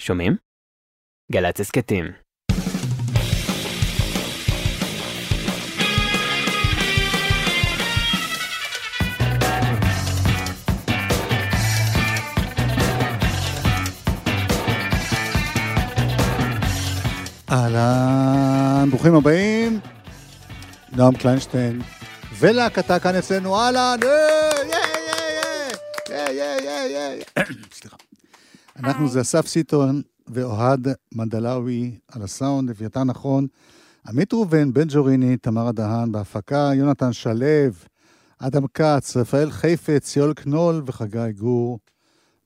שומעים? גל"צ הסכתים. אהלן, ברוכים הבאים. נועם קליינשטיין ולהקתה כאן אצלנו, אהלן, אה, יא, יא, יא, יא, יא, יא, יא. סליחה. אנחנו זה אסף סיטון ואוהד מנדלאווי על הסאונד, אביתר נכון, עמית ראובן, בן ג'וריני, תמרה דהן בהפקה, יונתן שלו, אדם כץ, רפאל חפץ, יואל קנול וחגי גור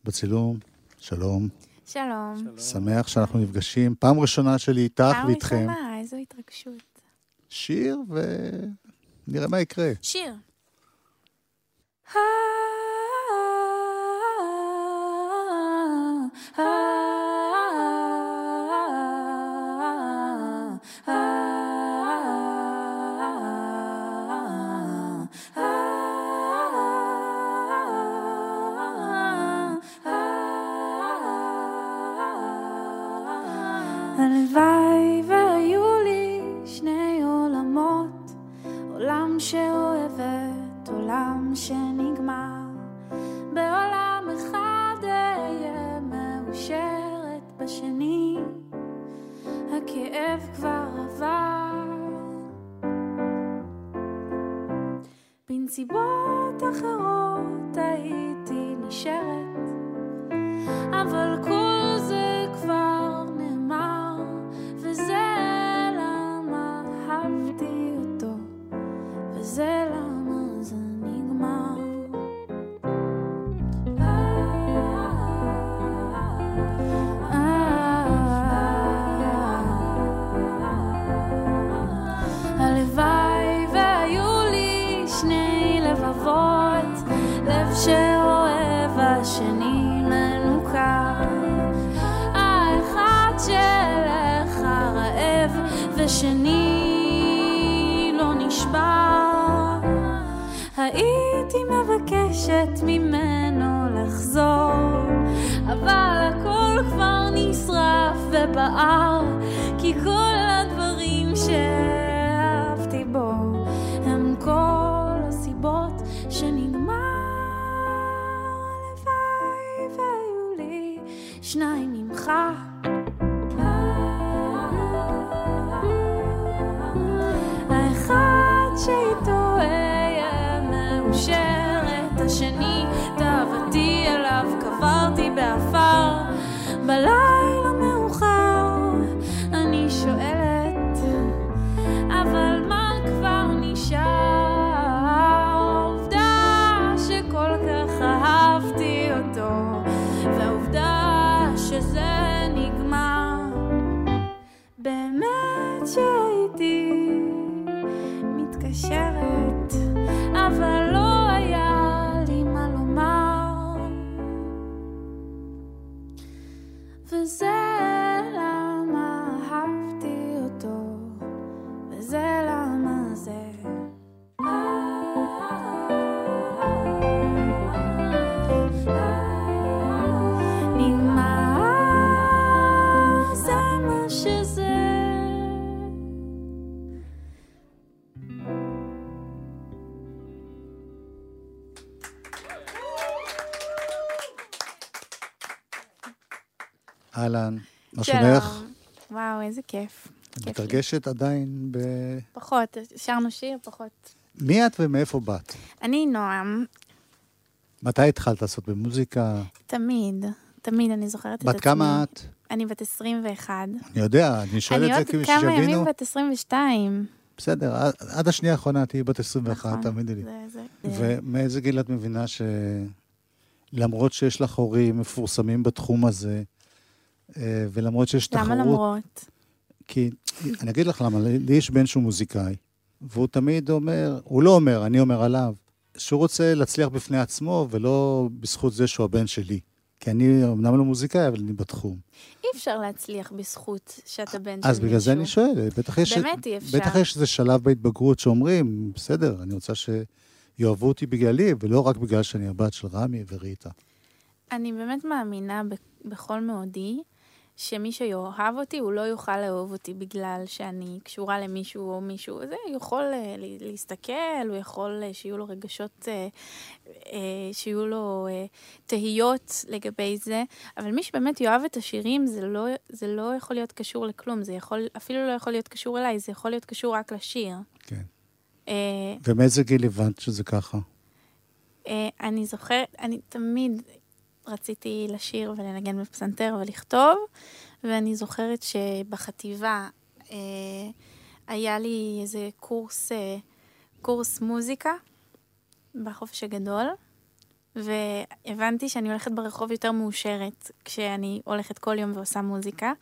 בצילום. שלום. שלום. שמח שאנחנו נפגשים. פעם ראשונה שלי איתך פעם ואיתכם. ראשונה, איזו התרגשות. שיר ונראה מה יקרה. שיר. I הכאב כבר עבר. בנסיבות אחרות הייתי נשארת, אבל כל נשבר. הייתי מבקשת ממנו לחזור, אבל הכל כבר נשרף ובער, כי כל הדברים שאהבתי אהלן, מה שלומך? שלום. וואו, איזה כיף. את כיף לי. מתרגשת עדיין ב... פחות, שרנו שיר, פחות. מי את ומאיפה באת? אני נועם, מתי התחלת לעשות במוזיקה? תמיד, תמיד אני זוכרת את עצמי. בת כמה את? אני בת 21. אני יודע, אני שואל אני את עוד זה כדי כמה ימים. בת 22. בסדר, עד- השנייה האחרונה תהיי בת 21, נכון, תאמיני לי. זה- זה- ומאיזה גיל את מבינה שלמרות שיש לך הורים מפורסמים בתחום הזה, ולמרות שיש תחרות... למה למרות? כי, אני אגיד לך למה, לי יש בן שהוא מוזיקאי, והוא תמיד אומר, הוא לא אומר, אני אומר עליו, שהוא רוצה להצליח בפני עצמו, ולא בזכות זה שהוא הבן שלי. כי אני אמנם לא מוזיקאי, אבל אני בתחום. אי אפשר להצליח בזכות שאתה בן של אז בגלל זה אני מישהו. שואל, בטח יש... באמת אי אפשר. בטח יש איזה שלב בהתבגרות שאומרים, בסדר, אני רוצה שיאהבו אותי בגללי, ולא רק בגלל שאני הבת של רמי וריטה. אני באמת מאמינה בכל מאודי שמי שיאהב אותי, הוא לא יוכל לאהוב אותי בגלל שאני קשורה למישהו או מישהו. זה יכול ל- להסתכל, הוא יכול אה, שיהיו לו רגשות, אה, אה, שיהיו לו אה, תהיות לגבי זה, אבל מי שבאמת יאהב את השירים, זה לא, זה לא יכול להיות קשור לכלום, זה יכול, אפילו לא יכול להיות קשור אליי, זה יכול להיות קשור רק לשיר. כן. אה, ומאיזה גיל הבנת שזה ככה? אה, אני זוכרת, אני תמיד רציתי לשיר ולנגן בפסנתר ולכתוב, ואני זוכרת שבחטיבה אה, היה לי איזה קורס, אה, קורס מוזיקה בחופש הגדול, והבנתי שאני הולכת ברחוב יותר מאושרת כשאני הולכת כל יום ועושה מוזיקה,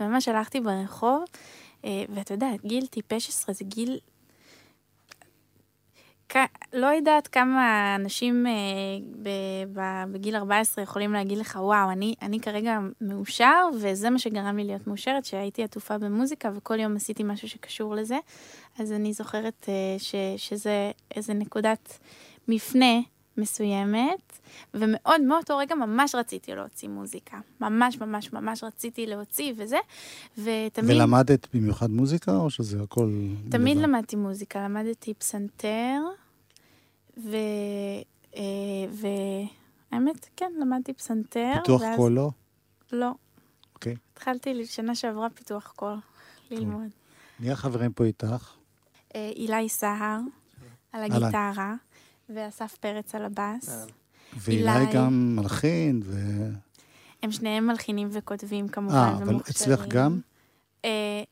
וממש הלכתי ברחוב, אה, ואתה יודע, גיל טיפש עשרה זה גיל לא יודעת כמה אנשים אה, בגיל 14 יכולים להגיד לך, וואו, אני, אני כרגע מאושר, וזה מה שגרם לי להיות מאושרת, שהייתי עטופה במוזיקה וכל יום עשיתי משהו שקשור לזה. אז אני זוכרת אה, ש, שזה איזה נקודת מפנה מסוימת, ומאוד מאותו רגע ממש רציתי להוציא מוזיקה. ממש ממש ממש רציתי להוציא וזה, ותמיד... ולמדת במיוחד מוזיקה, או שזה הכל... תמיד לבד? למדתי מוזיקה, למדתי פסנתר, ו... אה, ו... האמת, כן, למדתי פסנתר. פיתוח ואז- קול לא? לא. אוקיי. התחלתי שנה שעברה פיתוח קול, ללמוד. מי החברים פה איתך? אה, אילי סהר, על. הגיטרה, ואסף פרץ על הבאס. ואילי אילי. גם מלחין, ו... הם שניהם מלחינים וכותבים כמובן, אה, אבל ומוכשרים. אצלך גם? אה,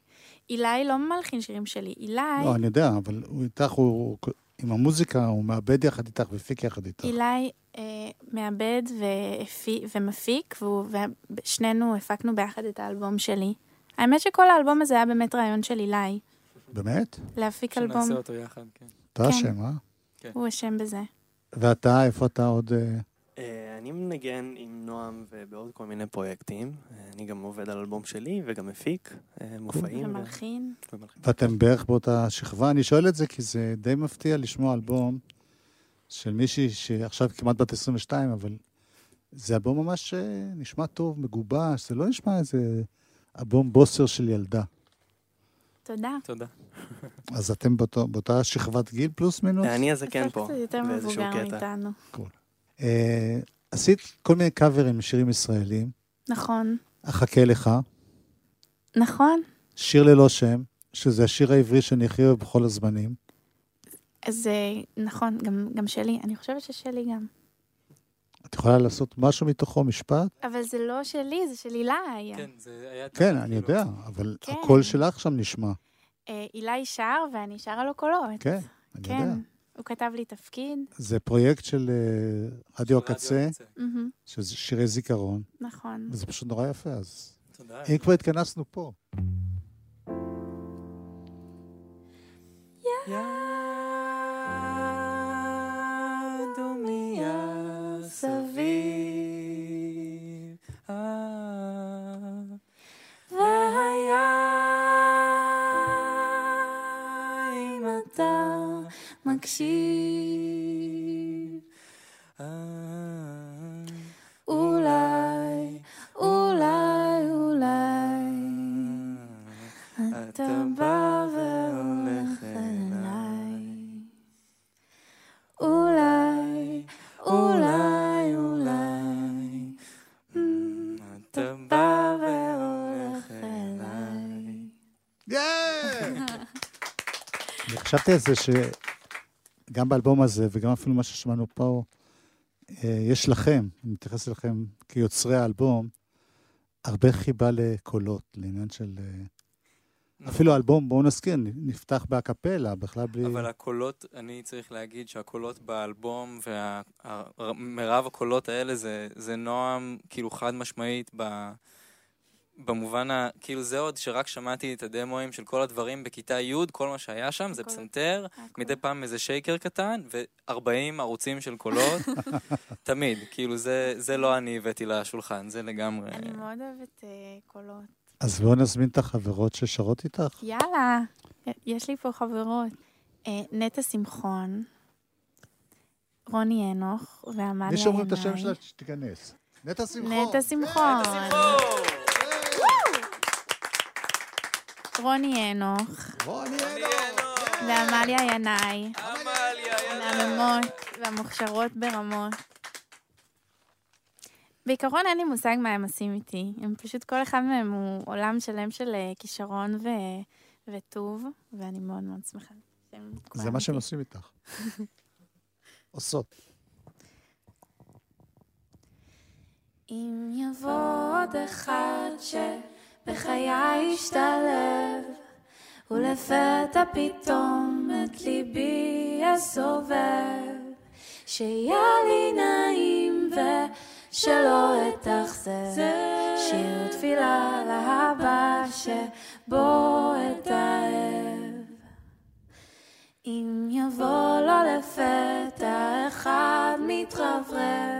אילי לא מלחין שירים שלי, אילי... לא, אני יודע, אבל הוא איתך, הוא... עם המוזיקה, הוא מאבד יחד איתך והפיק יחד איתך. אילי אה, מעבד והפי, ומפיק, והוא- ושנינו הפקנו ביחד את האלבום שלי. האמת שכל האלבום הזה היה באמת רעיון של אילי, באמת? להפיק אלבום, שנעשה אותו יחד, כן. אתה כן. אשם, אה? הוא אשם בזה. ואתה, איפה אתה עוד... אה, אה, אני מנגן עם נועם ובעוד כל מיני פרויקטים. אה, אני גם עובד על אלבום שלי וגם מפיק מופעים. ו- ומלחין. ומלחין. ואתם בערך באותה שכבה? אני שואל את זה כי זה די מפתיע לשמוע אלבום של מישהי שעכשיו כמעט בת 22, אבל זה אלבום ממש נשמע טוב, מגובש, זה לא נשמע איזה אלבום בוסר של ילדה. תודה. תודה. אז אתם באותו, באותה שכבת גיל פלוס מינוס? אני הזקן אתה פה, קצת יותר באיזשהו מבוגר קטע. מאיתנו. אה, עשית כל מיני קאברים לשירים ישראלים, נכון. אחכה לך, נכון. שיר ללא שם, שזה השיר העברי שאני הכי אוהב בכל הזמנים. אז אה, נכון, גם, גם שלי. אני חושבת ששלי גם. את יכולה לעשות משהו מתוכו, משפט? אבל זה לא שלי, זה של אילי. כן, זה היה... כן, אני כאילו. יודע, אבל כן. הקול שלך שם נשמע. אה, אילי שר ואני שרה לו קולות. כן, אני יודע. כן. הוא כתב לי תפקיד. זה פרויקט של אה, של רדיו הקצה, שזה שירי זיכרון, נכון. וזה פשוט נורא יפה, אז תודה. אם כבר התכנסנו פה. יד מקשיב, אולי, אולי, אולי, אתה בא והולך אליי. אולי, אולי, אולי, אתה בא והולך אליי. אני חשבתי על זה שגם באלבום הזה, וגם אפילו מה ששמענו פה, אה, יש לכם, אני מתייחס אליכם כיוצרי האלבום, הרבה חיבה לקולות, לעניין של... אה, אפילו האלבום, בואו נזכיר, נפתח באקפלה, בכלל בלי... אבל הקולות, אני צריך להגיד שהקולות באלבום ומרב הקולות האלה זה, זה נועם כאילו חד משמעית ב, במובן ה... כאילו זה עוד שרק שמעתי את הדמואים של כל הדברים בכיתה י', כל מה שהיה שם זה. פסנתר. מדי פעם איזה שייקר קטן ו-40 ערוצים של קולות, תמיד, כאילו זה, זה לא אני הבאתי לשולחן, זה לגמרי... אני מאוד אוהבת אה, קולות. אז בואו נזמין את החברות ששרות איתך. יאללה, יש לי פה חברות. אה, נטע שמחון, רוני הנוך ועמליה מי שאומרים את השם. שלה, שתיכנס. נטע שמחון. נטע שמחון. רוני הנוך, רוני אני אנו! אנו. ועמליה ינאי, עמליה, ינאי. המהממות והמוכשרות ברמות. בעיקרון אין לי מושג מה הם עושים איתי. הם פשוט, כל אחד מהם הוא עולם שלם של אה, כישרון ו- וטוב, ואני מאוד מאוד שמחה. שהם זה מה שהם. עושים איתך. עושות. אם יבוא עוד אחד שבחיי ישתלב, ולפתע פתאום את ליבי יסובב, שיהיה לי נעים ושלא אתאכזב, שיר תפילה להבא שבו אתאהב. אם יבוא לו לפתע אחד מתרברב,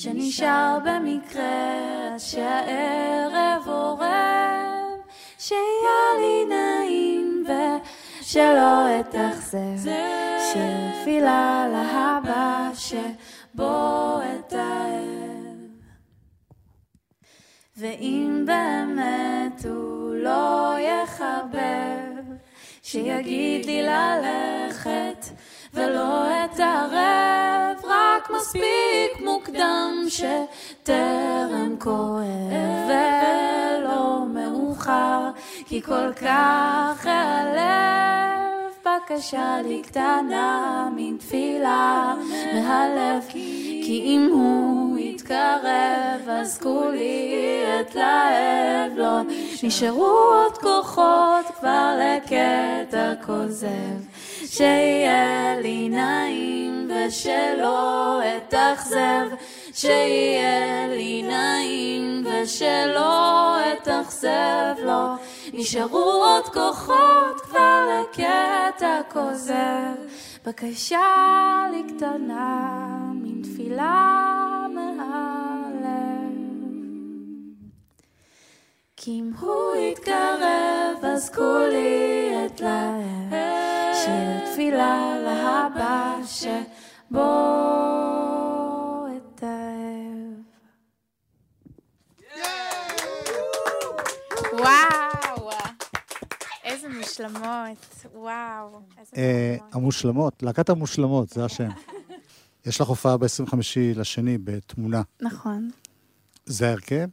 שנשאר במקרה עד שהערב עורב, שיהיה לי נעים ושלא אתאכזב, שיר תפילה להבא שבו אתאהב. ואם באמת הוא לא יחבב, שיגיד לי ללכת ולא אתערב, רק מספיק מוקדם שטרם כואב ולא מאוחר, כי כל כך הלב בקשה לי קטנה, מין תפילה מהלב, כי אם הוא יתקרב, אז כולי אתלהב, לא נשארו עוד כוחות כבר לקטע כוזב, שיהיה לי נעים ושלא אתאכזב, שיהיה לי נעים ושלא אתאכזב, לא נשארו עוד כוחות כבר לקטע כוזב, בקשה לי קטנה, מין תפילה מהלב. כי אם הוא יתקרב, אז כולי אתלהב, שיר תפילה להבא שבו אתאהב. וואו, איזה מושלמות, וואו, איזה אה, מושלמות. המושלמות, להקת המושלמות, זה השם. יש לך הופעה ב-25 לשני בתמונה. נכון. זה ההרכב?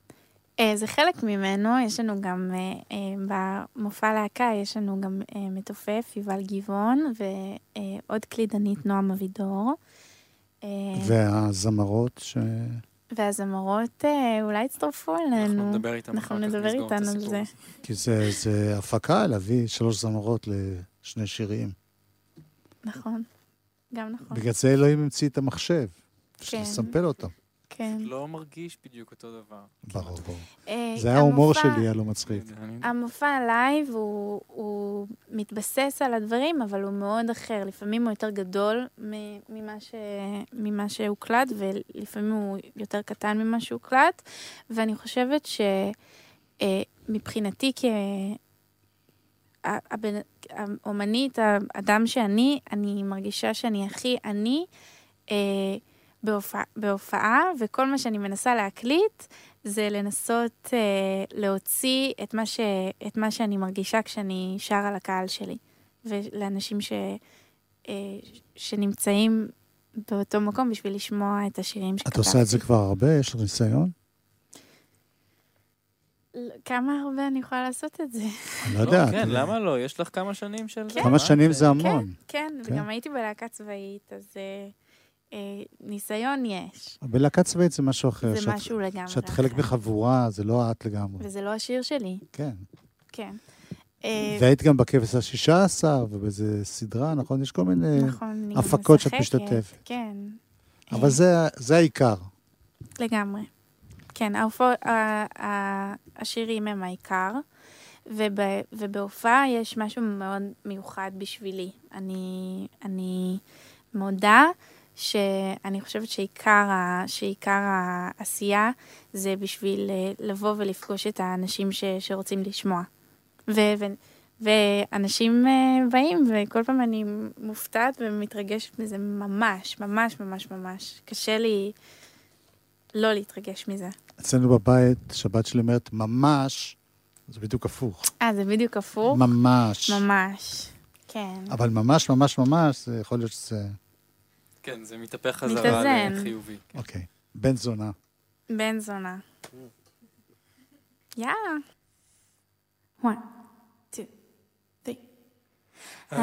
אה, זה חלק ממנו, יש לנו גם, אה, אה, במופע להקה יש לנו גם מתופף, יובל גבעון, ועוד קלידנית, נועם אבידור. והזמרות ש... והזמרות אולי יצטרפו אלינו. אנחנו נדבר איתם אנחנו נדבר איתם על זה. כי זה, זה הפקה להביא שלוש זמרות לשני שירים. נכון, גם נכון. בגלל זה אלוהים המציא את המחשב. כן. לסמפל אותו. כן. לא מרגיש בדיוק אותו דבר. ברור, ברור. אה, זה ההומור המופע- שלי, הלא מצחיק. המופע הלייב הוא, הוא מתבסס על הדברים, אבל הוא מאוד אחר. לפעמים הוא יותר גדול ממה, ש, ממה שהוקלט, ולפעמים הוא יותר קטן ממה שהוקלט. ואני חושבת שמבחינתי כ... ה- הבן- האומנית, האדם שאני, אני מרגישה שאני הכי אני אה, בהופעה, בהופעה, וכל מה שאני מנסה להקליט זה לנסות אה, להוציא את מה, ש, את מה שאני מרגישה כשאני שרה לקהל שלי, ולאנשים ש, אה, שנמצאים באותו מקום בשביל לשמוע את השירים שכתבתי. את עושה את זה כבר הרבה? יש לך ניסיון? כמה הרבה אני יכולה לעשות את זה? אני לא יודע. כן, למה לא? יש לך כמה שנים של זה? כן. כמה מה? שנים זה המון. כן, כן. וגם הייתי בלהקה צבאית, אז אה, ניסיון יש. בלהקה צבאית זה משהו אחר. זה שאת- משהו לגמרי שאת חלק אחר. מחבורה, זה לא את לגמרי. וזה לא השיר שלי, כן. כן. אה, והיית גם בכבש השישה עשר, ובאיזה סדרה, נכון? יש כל מיני... נכון, הפקות שאת משתתפת. כן. אבל אה, זה, זה העיקר. לגמרי. כן, ההופעות, ה- ה- השירים הם העיקר, וב, ובהופעה יש משהו מאוד מיוחד בשבילי. אני, אני מודה שאני חושבת שעיקר, ה, שעיקר העשייה זה בשביל אה, לבוא ולפגוש את האנשים ש, שרוצים לשמוע. ו, ו, ואנשים אה, באים, וכל פעם אני מופתעת ומתרגשת מזה ממש, ממש, ממש, ממש. קשה לי לא להתרגש מזה. אצלנו בבית, שבת שלי אומרת ממש, זה בדיוק הפוך. אה, זה בדיוק הפוך? ממש. ממש, כן. אבל ממש ממש ממש, זה יכול להיות שזה... כן, זה מתהפך חזרה מתאזן. לחיובי. כן. אוקיי. בן זונה. בן זונה. יאללה. one, two, three. ו-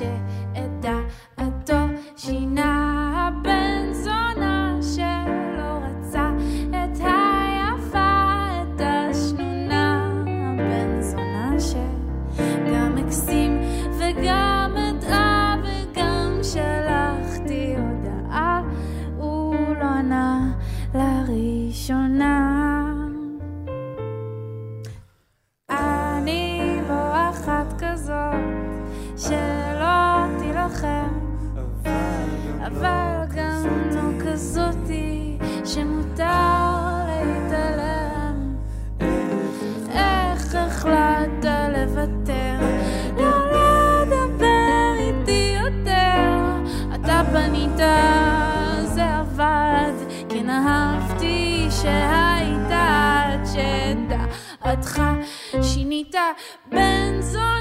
היעד שאת שדעתך שינית בן זונה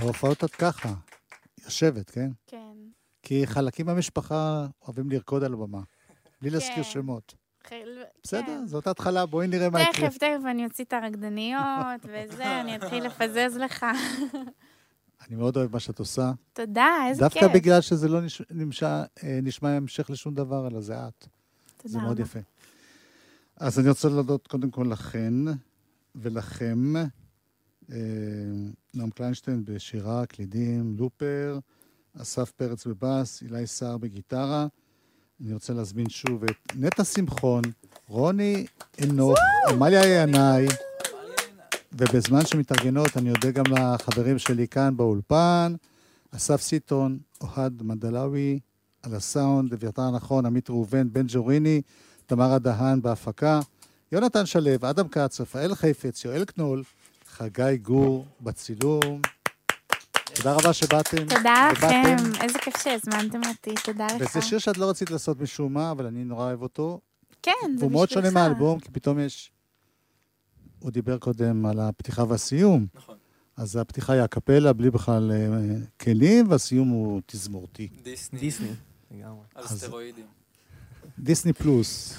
בהופעות את ככה, יושבת, כן? כן כי חלקים במשפחה אוהבים לרקוד על הבמה, בלי להזכיר כן. שמות. חיל- בסדר, כן. זאת התחלה, בואי נראה מה יקרה. תכף, תכף אני אוציא את הרקדניות וזה, אני אתחיל לפזז לך. אני מאוד אוהב מה שאת עושה. תודה, איזה כיף. דווקא בגלל שזה לא אה, נשמע המשך לשום דבר, אלא זה את. תודה זה מאוד. יפה. אז אני רוצה להודות קודם כל לכן ולכם, אה, נועם קליינשטיין בשירה, קלידים, לופר, אסף פרץ בבאס, אילי סער בגיטרה. אני רוצה להזמין שוב את נטע שמחון, רוני אנוך, עמליה ינאי, ובזמן שמתארגנות אני אודה גם לחברים שלי כאן באולפן, אסף סיטון, אוהד מדלאווי, על הסאונד, אביתר נכון, עמית ראובן, בן ג'וריני, תמרה דהן בהפקה, יונתן שלו, אדם כץ, רפאל חיפץ, יואל קנול, חגי גור בצילום. תודה רבה שבאתם. תודה לכם, איזה כיף שהזמנתם אותי, תודה לך. וזה שיר שאת לא רצית לעשות משום מה, אבל אני נורא אוהב אותו. כן, זה בשבילך. הוא מאוד שונה מהאלבום, כי פתאום יש... הוא דיבר קודם על הפתיחה והסיום. נכון. אז הפתיחה היא הקפלה, בלי בכלל אה, כלים, והסיום הוא תזמורתי. דיסני. דיסני, לגמרי. על סטרואידים. דיסני פלוס.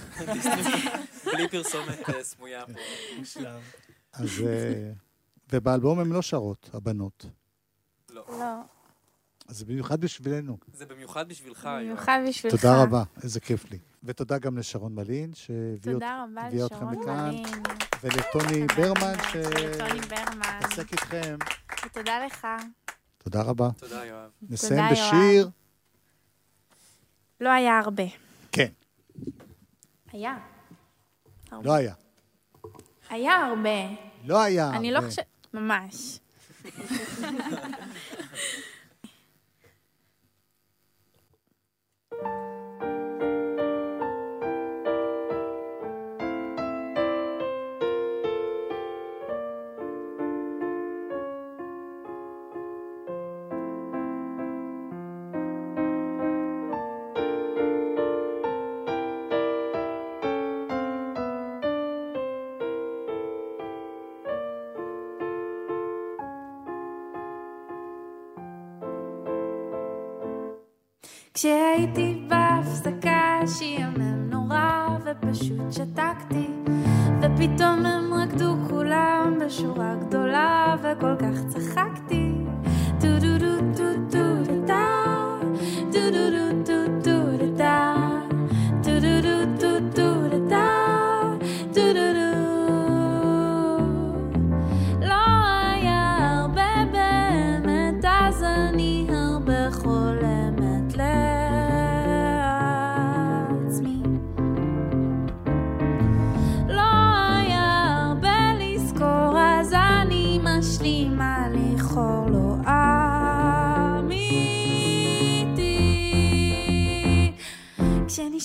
בלי פרסומת אה, סמויה פה. אז... אה, ובאלבום הן לא שרות, הבנות. לא. לא. אז זה במיוחד בשבילנו. זה במיוחד בשבילך במיוחד בשבילך. תודה רבה, איזה כיף לי. ותודה גם לשרון מלין, שהביאה אתכם לכאן. ולטוני ברמן, שהתעסק איתכם. ותודה לך. תודה רבה. תודה, יואב. נסיים בשיר. לא היה הרבה. כן. היה. לא היה. היה הרבה. לא היה הרבה. אני לא חושבת... Mamás. הייתי בהפסקה שיאמם נורא ופשוט שתקתי. ופתאום הם רקדו כולם בשורה גדולה וכל כך צחקתי.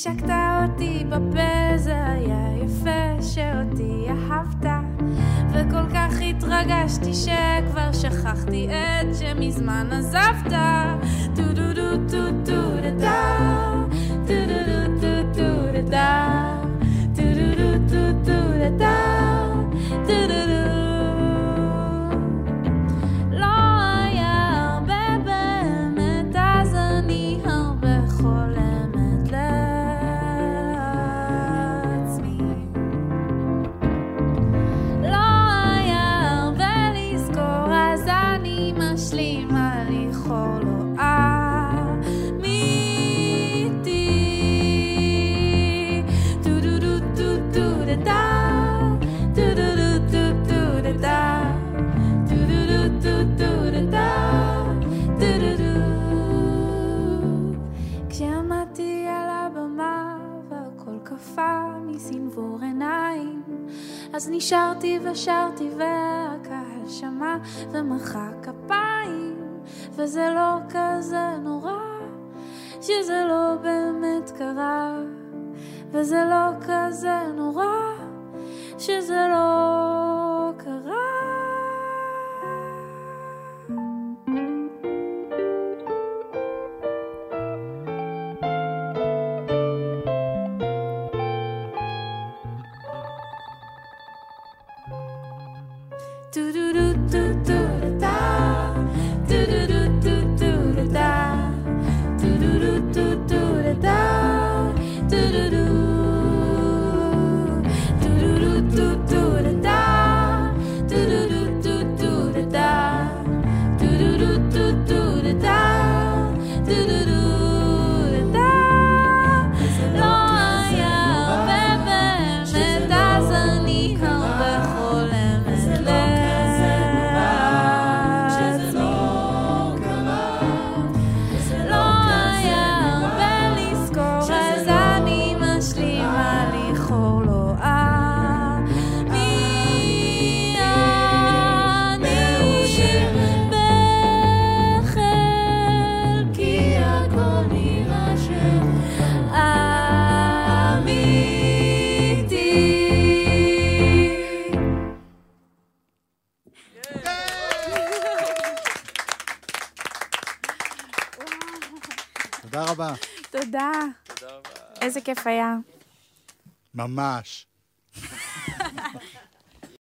נשקת אותי בפה, זה היה יפה שאותי אהבת. וכל כך התרגשתי שכבר שכחתי את שמזמן עזבת. טו טו טו טו טו שרתי והקהל שמע ומחא כפיים וזה לא כזה נורא שזה לא באמת קרה וזה לא כזה נורא שזה לא ממש.